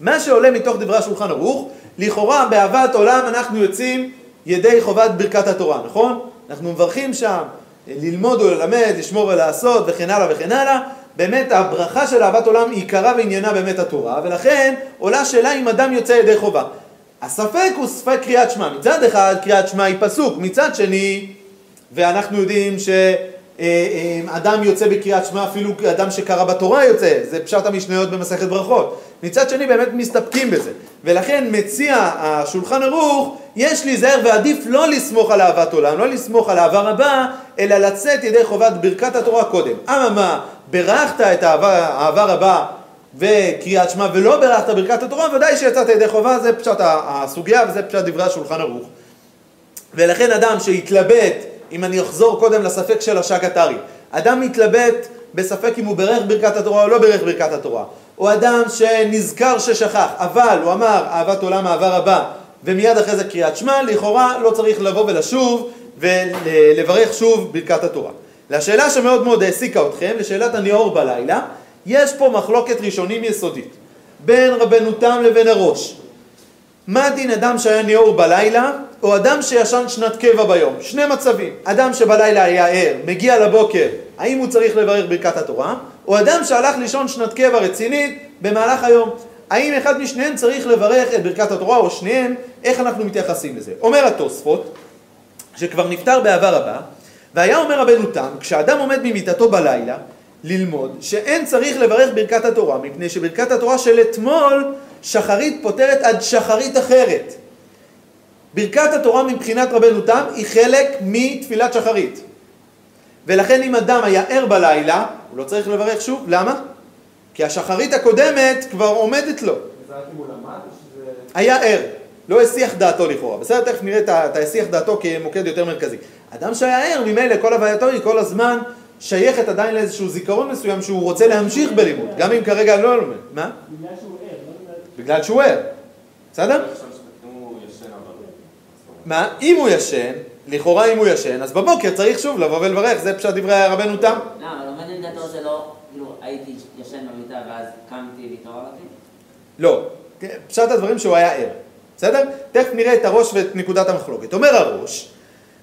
מה שעולה מתוך דברי השולחן ערוך, לכאורה באהבת עולם אנחנו יוצאים ידי חובת ברכת התורה, נכון? אנחנו מברכים שם ללמוד וללמד, לשמור ולעשות וכן הלאה וכן הלאה. באמת הברכה של אהבת עולם עיקרה ועניינה באמת התורה, ולכן עולה שאלה אם אדם יוצא ידי חובה. הספק הוא ספק קריאת שמע. מצד אחד קריאת שמע היא פסוק, מצד שני, ואנחנו יודעים אה, אה, אדם יוצא בקריאת שמע, אפילו אדם שקרא בתורה יוצא, זה פשט המשניות במסכת ברכות. מצד שני באמת מסתפקים בזה, ולכן מציע השולחן ערוך, יש להיזהר ועדיף לא לסמוך על אהבת עולם, לא לסמוך על אהבה רבה, אלא לצאת ידי חובת ברכת התורה קודם. אממה, ברכת את האהבה, אהבה רבה וקריאת שמע ולא ברכת ברכת התורה, ודאי שיצאת ידי חובה, זה פשט הסוגיה וזה פשט דברי השולחן ערוך. ולכן אדם שהתלבט, אם אני אחזור קודם לספק של השקתרי, אדם מתלבט בספק אם הוא ברך ברכת התורה או לא ברך ברכת התורה, או אדם שנזכר ששכח, אבל הוא אמר אהבת עולם אהבה רבה, ומיד אחרי זה קריאת שמע, לכאורה לא צריך לבוא ולשוב ולברך שוב ברכת התורה. לשאלה שמאוד מאוד העסיקה אתכם, לשאלת הניאור בלילה, יש פה מחלוקת ראשונים יסודית בין רבנו תם לבין הראש. מה דין אדם שהיה ניאור בלילה, או אדם שישן שנת קבע ביום? שני מצבים. אדם שבלילה היה ער, מגיע לבוקר, האם הוא צריך לברך ברכת התורה? או אדם שהלך לישון שנת קבע רצינית במהלך היום. האם אחד משניהם צריך לברך את ברכת התורה, או שניהם, איך אנחנו מתייחסים לזה? אומר התוספות, שכבר נפטר באהבה רבה, והיה אומר רבנו תם, כשאדם עומד ממיטתו בלילה, ללמוד שאין צריך לברך ברכת התורה, מפני שברכת התורה של אתמול, שחרית פותרת עד שחרית אחרת. ברכת התורה מבחינת רבנו תם היא חלק מתפילת שחרית. ולכן אם אדם היה ער בלילה, הוא לא צריך לברך שוב, למה? כי השחרית הקודמת כבר עומדת לו. זה למד. היה ער, לא הסיח דעתו לכאורה. בסדר, תכף נראה את ההסיח דעתו כמוקד יותר מרכזי. אדם שהיה ער, ממילא כל הווייתו היא כל הזמן שייכת עדיין לאיזשהו זיכרון מסוים שהוא רוצה להמשיך בלימוד, גם אם כרגע לא לומד. מה? בגלל שהוא ער, לא בגלל... שהוא ער. בסדר? מה? אם הוא ישן, לכאורה אם הוא ישן, אז בבוקר צריך שוב לבוא ולברך, זה פשט דברי רבנו תם. לא, אבל עומד עמדתו שלא, כאילו, הייתי ישן במיטה ואז קמתי והתעוררתי? לא, פשט הדברים שהוא היה ער, בסדר? תכף נראה את הראש ואת נקודת המחלוקת. אומר הראש,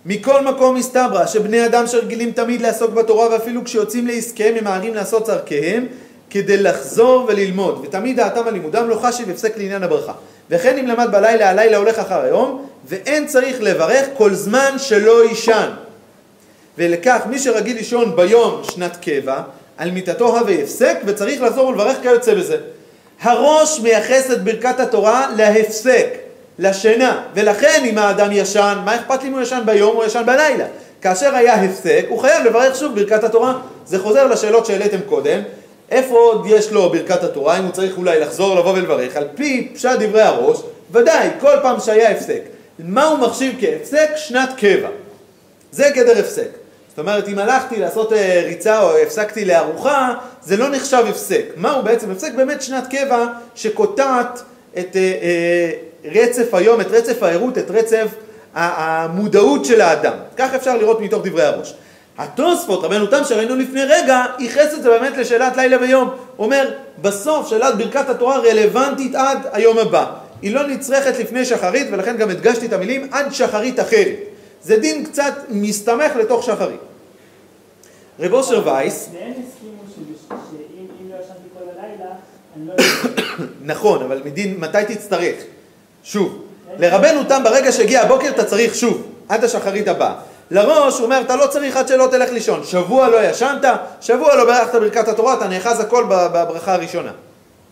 מכל מקום מסתברא שבני אדם שרגילים תמיד לעסוק בתורה ואפילו כשיוצאים לעסקיהם הם ממהרים לעשות צורכיהם כדי לחזור וללמוד, ותמיד דעתם על לימודם לא חשיב הפסק לעניין הברכה. וכן אם למד בלילה, הלילה הולך אחר היום, ואין צריך לברך כל זמן שלא יישן. ולכך מי שרגיל לישון ביום שנת קבע, על מיטתו הווה הפסק, וצריך לחזור ולברך כיוצא בזה. הראש מייחס את ברכת התורה להפסק, לשינה, ולכן אם האדם ישן, מה אכפת לי אם הוא ישן ביום או ישן בלילה? כאשר היה הפסק, הוא חייב לברך שוב ברכת התורה. זה חוזר לשאלות שהעליתם קודם, איפה עוד יש לו ברכת התורה, אם הוא צריך אולי לחזור לבוא ולברך, על פי פשט דברי הראש, ודאי, כל פעם שהיה הפסק. מה הוא מחשיב כהפסק? שנת קבע. זה גדר הפסק. זאת אומרת, אם הלכתי לעשות אה, ריצה או הפסקתי לארוחה, זה לא נחשב הפסק. מהו בעצם הפסק? באמת שנת קבע שקוטעת את אה, אה, רצף היום, את רצף הערות, את רצף המודעות של האדם. כך אפשר לראות מתוך דברי הראש. התוספות, רבנו תם שראינו לפני רגע, ייחס את זה באמת לשאלת לילה ויום. הוא אומר, בסוף שאלת ברכת התורה רלוונטית עד היום הבא. היא לא נצרכת לפני שחרית, ולכן גם הדגשתי את המילים עד שחרית אחרת. זה דין קצת מסתמך לתוך שחרית. רב אושר וייס, לא לא. נכון, אבל מדין, מתי תצטרך? שוב. לרבנו תם, ברגע שהגיע הבוקר אתה צריך שוב, עד השחרית הבאה. לראש הוא אומר, אתה לא צריך עד שלא תלך לישון. שבוע לא ישנת, שבוע לא ברכת ברכת התורה, אתה נאחז הכל בברכה הראשונה.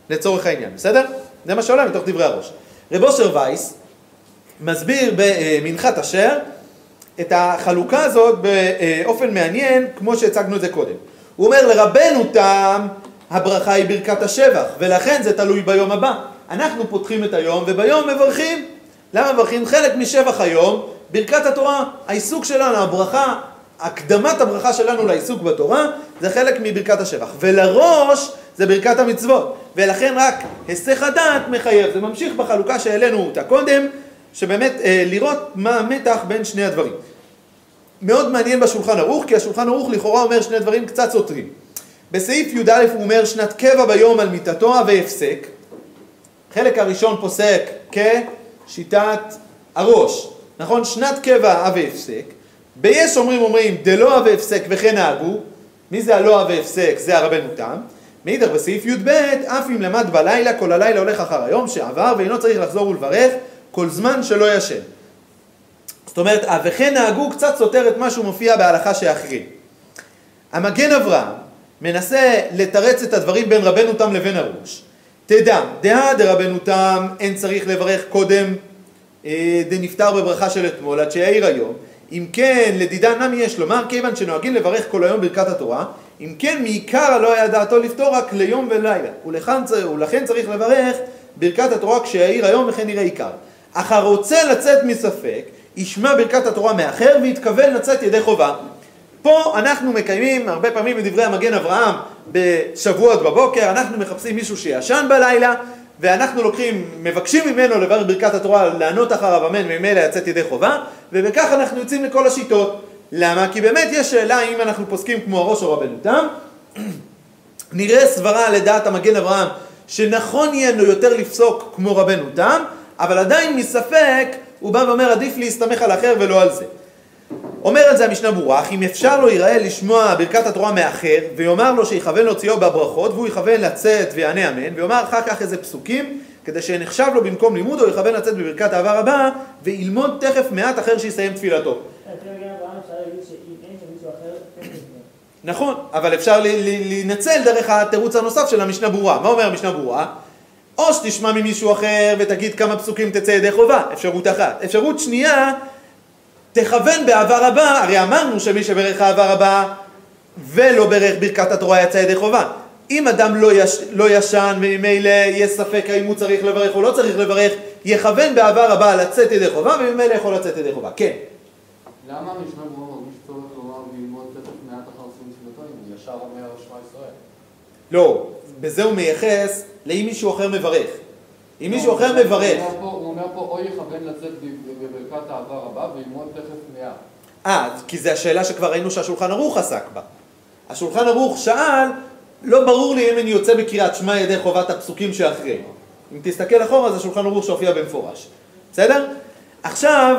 לצורך העניין, בסדר? זה מה שעולה מתוך דברי הראש. רב אושר וייס מסביר במנחת אשר את החלוקה הזאת באופן מעניין, כמו שהצגנו את זה קודם. הוא אומר לרבנו תם, הברכה היא ברכת השבח, ולכן זה תלוי ביום הבא. אנחנו פותחים את היום וביום מברכים. למה מברכים? חלק משבח היום, ברכת התורה, העיסוק שלנו, הברכה, הקדמת הברכה שלנו לעיסוק בתורה, זה חלק מברכת השבח. ולראש זה ברכת המצוות, ולכן רק היסח הדעת מחייב. זה ממשיך בחלוקה שהעלינו אותה קודם, שבאמת אה, לראות מה המתח בין שני הדברים. מאוד מעניין בשולחן ערוך, כי השולחן ערוך לכאורה אומר שני דברים קצת סותרים. בסעיף י"א הוא אומר שנת קבע ביום על מיתתו והפסק. חלק הראשון פוסק כשיטת הראש, נכון? שנת קבע והפסק. ביש אומרים אומרים דלא והפסק וכן נהגו. מי זה הלא והפסק? זה הרבנו תם. מאידך בסעיף י"ב, אף אם למד בלילה, כל הלילה הולך אחר היום שעבר, ואינו צריך לחזור ולברך כל זמן שלא ישן. זאת אומרת, וכן נהגו קצת סותר את מה שהוא מופיע בהלכה שאחרי. המגן אברהם מנסה לתרץ את הדברים בין רבנו תם לבין הראש. תדע, דעה דרבנו תם, אין צריך לברך קודם אה, דנפטר בברכה של אתמול עד שיעיר היום. אם כן, לדידה נמי יש לומר, כיוון שנוהגים לברך כל היום ברכת התורה, אם כן, מעיקר לא היה דעתו לפתור רק ליום ולילה. ולכן, ולכן צריך לברך ברכת התורה כשיעיר היום וכן יראה עיקר. אך הרוצה לצאת מספק, ישמע ברכת התורה מאחר ויתכוון לצאת ידי חובה. פה אנחנו מקיימים הרבה פעמים בדברי המגן אברהם בשבועות בבוקר, אנחנו מחפשים מישהו שישן בלילה ואנחנו לוקחים, מבקשים ממנו לברך ברכת התורה, לענות אחריו אמן וממילא לצאת ידי חובה ובכך אנחנו יוצאים לכל השיטות. למה? כי באמת יש שאלה אם אנחנו פוסקים כמו הראש או רבנו תם. נראה סברה לדעת המגן אברהם שנכון יהיה לו יותר לפסוק כמו רבנו תם, אבל עדיין מספק הוא בא ואומר עדיף להסתמך על אחר ולא על זה. אומר על זה המשנה ברורה, אם אפשר לו ייראה לשמוע ברכת התורה מאחר, ויאמר לו שיכוון להוציאו בברכות, והוא יכוון לצאת ויענה אמן, ויאמר אחר כך איזה פסוקים, כדי שנחשב לו במקום לימוד, או יכוון לצאת בברכת העבר הבא, וילמוד תכף מעט אחר שיסיים תפילתו. נכון, אבל אפשר ל- ל- להינצל דרך התירוץ הנוסף של המשנה ברורה. מה אומר המשנה ברורה? או שתשמע ממישהו אחר ותגיד כמה פסוקים תצא ידי חובה, אפשרות אחת. אפשרות שנייה, תכוון בעבר הבא, הרי אמרנו שמי שברך העבר הבא ולא ברך ברכת התורה יצא ידי חובה. אם אדם לא, יש, לא ישן וממילא יש ספק האם הוא צריך לברך או לא צריך לברך, יכוון בעבר הבא לצאת ידי חובה וממילא יכול לצאת ידי חובה. כן. למה המשנה ברורה מרגיש צורך לומר ללמוד תכף מעט אחר סיום תפילתו, אם הוא ישר אומר שמע ישראל? לא, בזה הוא מייחס לאם מישהו אחר מברך. אם מישהו אחר מברך, הוא אומר פה, או יכוון לצאת בברכת העבר הבא וילמוד תכף מעט. אה, כי זו השאלה שכבר ראינו שהשולחן ערוך עסק בה. השולחן ערוך שאל, לא ברור לי אם אני יוצא בקריאת שמע ידי חובת הפסוקים שאחרי. אם תסתכל אחורה, אז השולחן ערוך שהופיע במפורש. בסדר? עכשיו,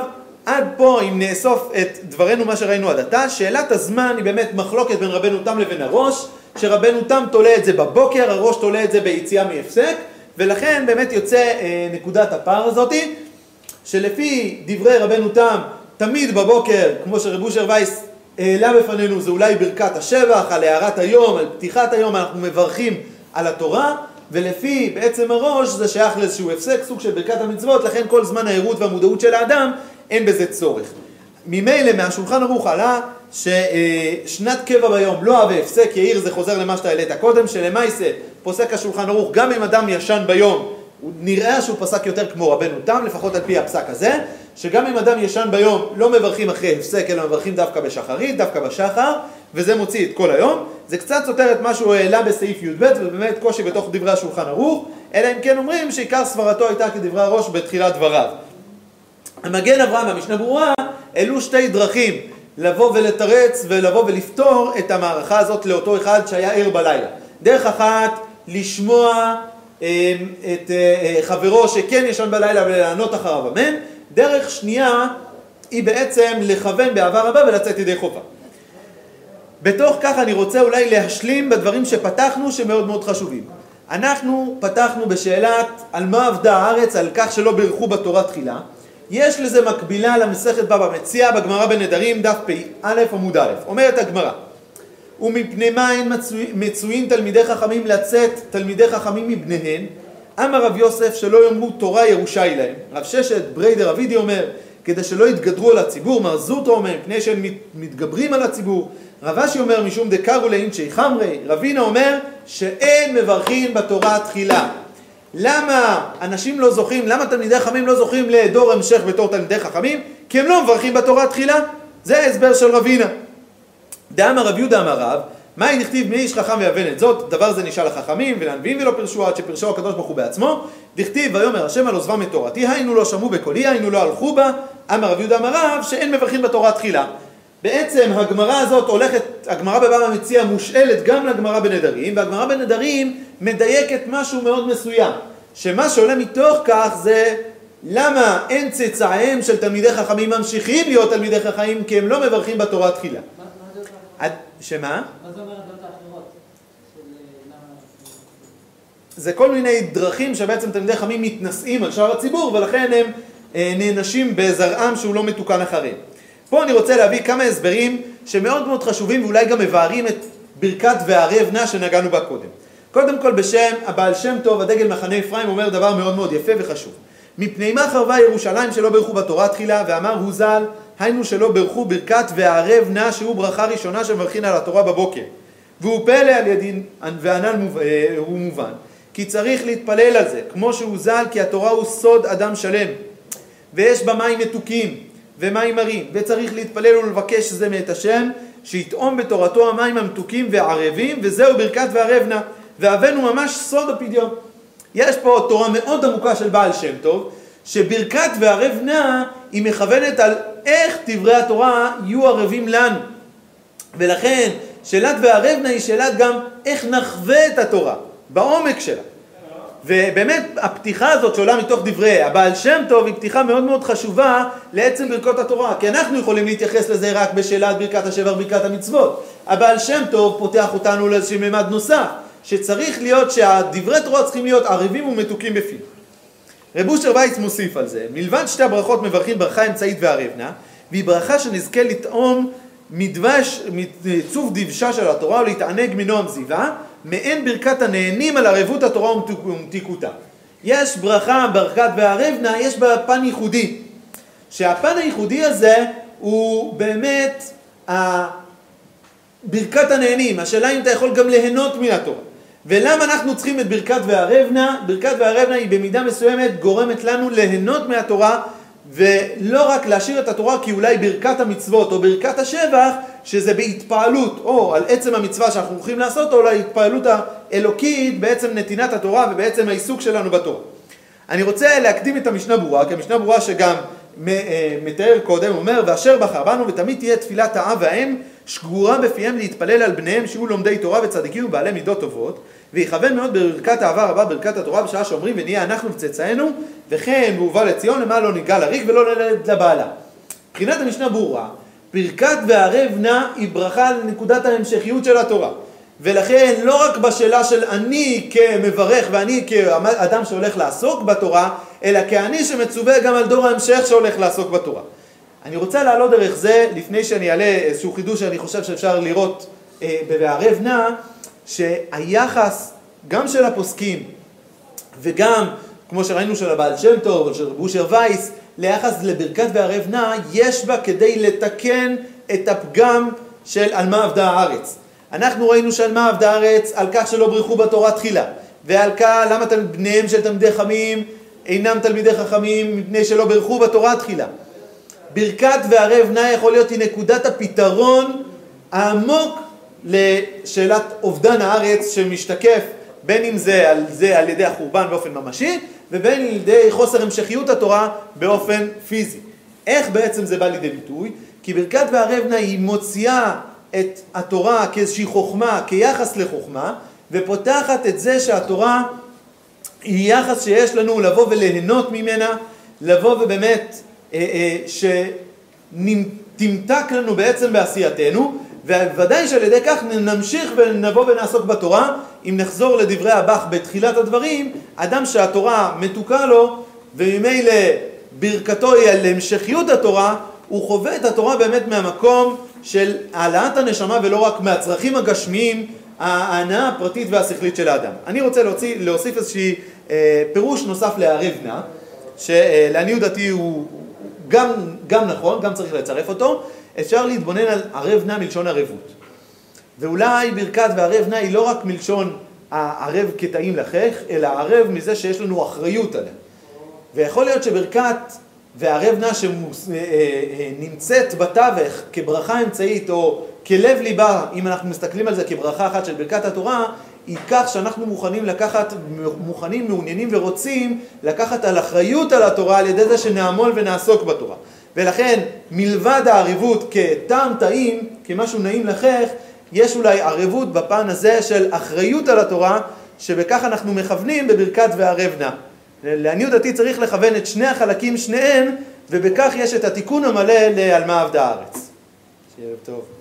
עד פה, אם נאסוף את דברינו, מה שראינו עד עתה, שאלת הזמן היא באמת מחלוקת בין רבנו תם לבין הראש, שרבנו תם תולה את זה בבוקר, הראש תולה את זה ביציאה מהפסק, ולכן באמת יוצא אה, נקודת הפער הזאתי, שלפי דברי רבנו תם, תמיד בבוקר, כמו שרב אושר וייס העלה בפנינו, זה אולי ברכת השבח, על הארת היום, על פתיחת היום, אנחנו מברכים על התורה, ולפי בעצם הראש זה שייך לאיזשהו הפסק, סוג של ברכת המצוות, לכן כל זמן הערות והמודעות של האדם, אין בזה צורך. ממילא מהשולחן ערוך עלה ששנת קבע ביום לא אהבה הפסק, יאיר זה חוזר למה שאתה העלית קודם, שלמעשה פוסק השולחן ערוך גם אם אדם ישן ביום, נראה שהוא פסק יותר כמו רבנו תם, לפחות על פי הפסק הזה, שגם אם אדם ישן ביום לא מברכים אחרי הפסק, אלא מברכים דווקא בשחרית, דווקא בשחר, וזה מוציא את כל היום. זה קצת סותר את מה שהוא העלה בסעיף י"ב, ובאמת קושי בתוך דברי השולחן ערוך, אלא אם כן אומרים שעיקר סברתו הייתה כדברי הראש בתחילת דבריו. המגן אברהם והמשנה ברורה העלו שתי דרכים לבוא ולתרץ ולבוא ולפתור את המערכה הזאת לאותו אחד שהיה ער בלילה. דרך אחת, לשמוע אה, את אה, חברו שכן ישן בלילה ולענות אחריו אמן. דרך שנייה היא בעצם לכוון בעבר הבא ולצאת ידי חובה. בתוך כך אני רוצה אולי להשלים בדברים שפתחנו שמאוד מאוד חשובים. אנחנו פתחנו בשאלת על מה עבדה הארץ, על כך שלא בירכו בתורה תחילה. יש לזה מקבילה למסכת בבא מציע בגמרא בנדרים דף פ"א עמוד א'. אומרת הגמרא ומפני מה אין מצוי, מצויים תלמידי חכמים לצאת תלמידי חכמים מבניהן? אמר רב יוסף שלא יאמרו תורה ירושה היא להם. רב ששת בריידר אבידי אומר כדי שלא יתגדרו על הציבור, מר זוטו אומר מפני שהם מת- מתגברים על הציבור. רב אשי אומר משום דקרו לאינצ'י חמרי. רבינה אומר שאין מברכים בתורה תחילה. למה אנשים לא זוכים, למה תלמידי חכמים לא זוכים לדור המשך בתור תלמידי חכמים? כי הם לא מברכים בתורה תחילה. זה ההסבר של רבינה. דאמר רב יהודה אמר רב, מה נכתיב מי איש חכם ויבן את זאת? דבר זה נשאל לחכמים ולנביאים ולא פירשו עד שפירשו הקדוש ברוך הוא בעצמו. דכתיב ויאמר השם על עוזבם את תורתי, היינו לא שמעו בקולי, היינו לא הלכו בה. אמר רב יהודה אמר רב, שאין מברכים בתורה תחילה. בעצם הגמרא הזאת הולכת, הגמרא בבבא מציע מושאלת גם לגמרא בנדרים, והגמרא בנדרים מדייקת משהו מאוד מסוים. שמה שעולה מתוך כך זה למה אין צאצאיהם של תלמידי חכמים ממשיכים להיות תלמידי חכמים כי הם לא מברכים בתורה תחילה. מה מה הדעות האחרות? עד- שמה? מה זה אומר הדעות האחרות? זה כל מיני דרכים שבעצם תלמידי חכמים מתנשאים על שאר הציבור ולכן הם אה, נענשים בזרעם שהוא לא מתוקן אחריהם. פה אני רוצה להביא כמה הסברים שמאוד מאוד חשובים ואולי גם מבארים את ברכת וערב נא שנגענו בה קודם. קודם כל בשם הבעל שם טוב, הדגל מחנה אפרים, אומר דבר מאוד מאוד יפה וחשוב. מפני מה חרבה ירושלים שלא ברכו בתורה תחילה, ואמר הוא ז"ל, היינו שלא ברכו ברכת וערב נא, שהוא ברכה ראשונה שמברכין על התורה בבוקר. והוא פלא על ידין, וענן אה, הוא מובן. כי צריך להתפלל על זה, כמו שהוא ז"ל, כי התורה הוא סוד אדם שלם. ויש בה מים מתוקים ומים מרים, וצריך להתפלל ולבקש זה מאת השם, שיטעום בתורתו המים המתוקים והערבים, וזהו ברכת וערב נא. והבאנו ממש סוד הפדיון. יש פה תורה מאוד עמוקה של בעל שם טוב, שברכת וערב נא היא מכוונת על איך דברי התורה יהיו ערבים לנו. ולכן שאלת וערב נא היא שאלת גם איך נחווה את התורה, בעומק שלה. ובאמת הפתיחה הזאת שעולה מתוך דברי הבעל שם טוב היא פתיחה מאוד מאוד חשובה לעצם ברכות התורה כי אנחנו יכולים להתייחס לזה רק בשאלת ברכת השבח ברכת המצוות הבעל שם טוב פותח אותנו לאיזשהו ממד נוסף שצריך להיות שהדברי תורה צריכים להיות ערבים ומתוקים בפי. רב אושר וייץ מוסיף על זה, מלבד שתי הברכות מברכים ברכה אמצעית וערבנה, והיא ברכה שנזכה לטעום מדבש, מצוף דבשה של התורה ולהתענג מנועם זיווה, מעין ברכת הנהנים על ערבות התורה ומתיקותה. יש ברכה, ברכת והערבנה, יש בה פן ייחודי. שהפן הייחודי הזה הוא באמת ברכת הנהנים. השאלה אם אתה יכול גם ליהנות מן התורה. ולמה אנחנו צריכים את ברכת והערבנה? ברכת והערבנה היא במידה מסוימת גורמת לנו ליהנות מהתורה ולא רק להשאיר את התורה כי אולי ברכת המצוות או ברכת השבח שזה בהתפעלות או על עצם המצווה שאנחנו הולכים לעשות או להתפעלות האלוקית בעצם נתינת התורה ובעצם העיסוק שלנו בתורה. אני רוצה להקדים את המשנה ברורה, כי המשנה ברורה שגם אה, מתאר קודם, אומר ואשר בחר בנו ותמיד תהיה תפילת האב והאם שגורה בפיהם להתפלל על בניהם שיהיו לומדי תורה וצדיקים ובעלי מידות טובות ויכוון מאוד בברכת אהבה רבה ברכת התורה בשעה שאומרים ונהיה אנחנו וצאצאינו וכן והובא לציון למה לא ניגע לריק ולא ללדת לבעלה. מבחינת המשנה ברורה ברכת וערב נא היא ברכה לנקודת ההמשכיות של התורה ולכן לא רק בשאלה של אני כמברך ואני כאדם שהולך לעסוק בתורה אלא כאני שמצווה גם על דור ההמשך שהולך לעסוק בתורה. אני רוצה לעלות דרך זה, לפני שאני אעלה איזשהו חידוש שאני חושב שאפשר לראות אה, ב"וערב נא", שהיחס גם של הפוסקים וגם, כמו שראינו של הבעל שם טוב או של רב וייס, ליחס לברכת וערב נא, יש בה כדי לתקן את הפגם של על מה עבדה הארץ. אנחנו ראינו שעל מה עבדה הארץ, על כך שלא ברכו בתורה תחילה, ועל כך למה בניהם של תלמידי חכמים אינם תלמידי חכמים מפני שלא ברכו בתורה תחילה. ברכת וערב נא יכול להיות היא נקודת הפתרון העמוק לשאלת אובדן הארץ שמשתקף בין אם זה על, זה על ידי החורבן באופן ממשי ובין על ידי חוסר המשכיות התורה באופן פיזי. איך בעצם זה בא לידי ביטוי? כי ברכת וערב נא היא מוציאה את התורה כאיזושהי חוכמה, כיחס לחוכמה, ופותחת את זה שהתורה היא יחס שיש לנו לבוא וליהנות ממנה, לבוא ובאמת שתמתק לנו בעצם בעשייתנו, וודאי שעל ידי כך נמשיך ונבוא ונעסוק בתורה. אם נחזור לדברי הבח בתחילת הדברים, אדם שהתורה מתוקה לו, וממילא ברכתו היא על המשכיות התורה, הוא חווה את התורה באמת מהמקום של העלאת הנשמה ולא רק מהצרכים הגשמיים, ההנאה הפרטית והשכלית של האדם. אני רוצה להוציא, להוסיף איזשהי אה, פירוש נוסף לערב נא, שלעניות דעתי הוא גם, גם נכון, גם צריך לצרף אותו, אפשר להתבונן על ערב נא מלשון ערבות. ואולי ברכת וערב נא היא לא רק מלשון הערב כטעים לחך, אלא ערב מזה שיש לנו אחריות עליה. ויכול להיות שברכת וערב נא שנמצאת בתווך כברכה אמצעית או כלב ליבה, אם אנחנו מסתכלים על זה כברכה אחת של ברכת התורה, היא כך שאנחנו מוכנים לקחת, מוכנים, מעוניינים ורוצים לקחת על אחריות על התורה על ידי זה שנעמול ונעסוק בתורה. ולכן מלבד הערבות כטעם טעים, כמשהו נעים לחך, יש אולי ערבות בפן הזה של אחריות על התורה, שבכך אנחנו מכוונים בברכת וערב נא. לעניות דעתי צריך לכוון את שני החלקים, שניהם, ובכך יש את התיקון המלא לעל מה עבדה הארץ. שיהיה טוב.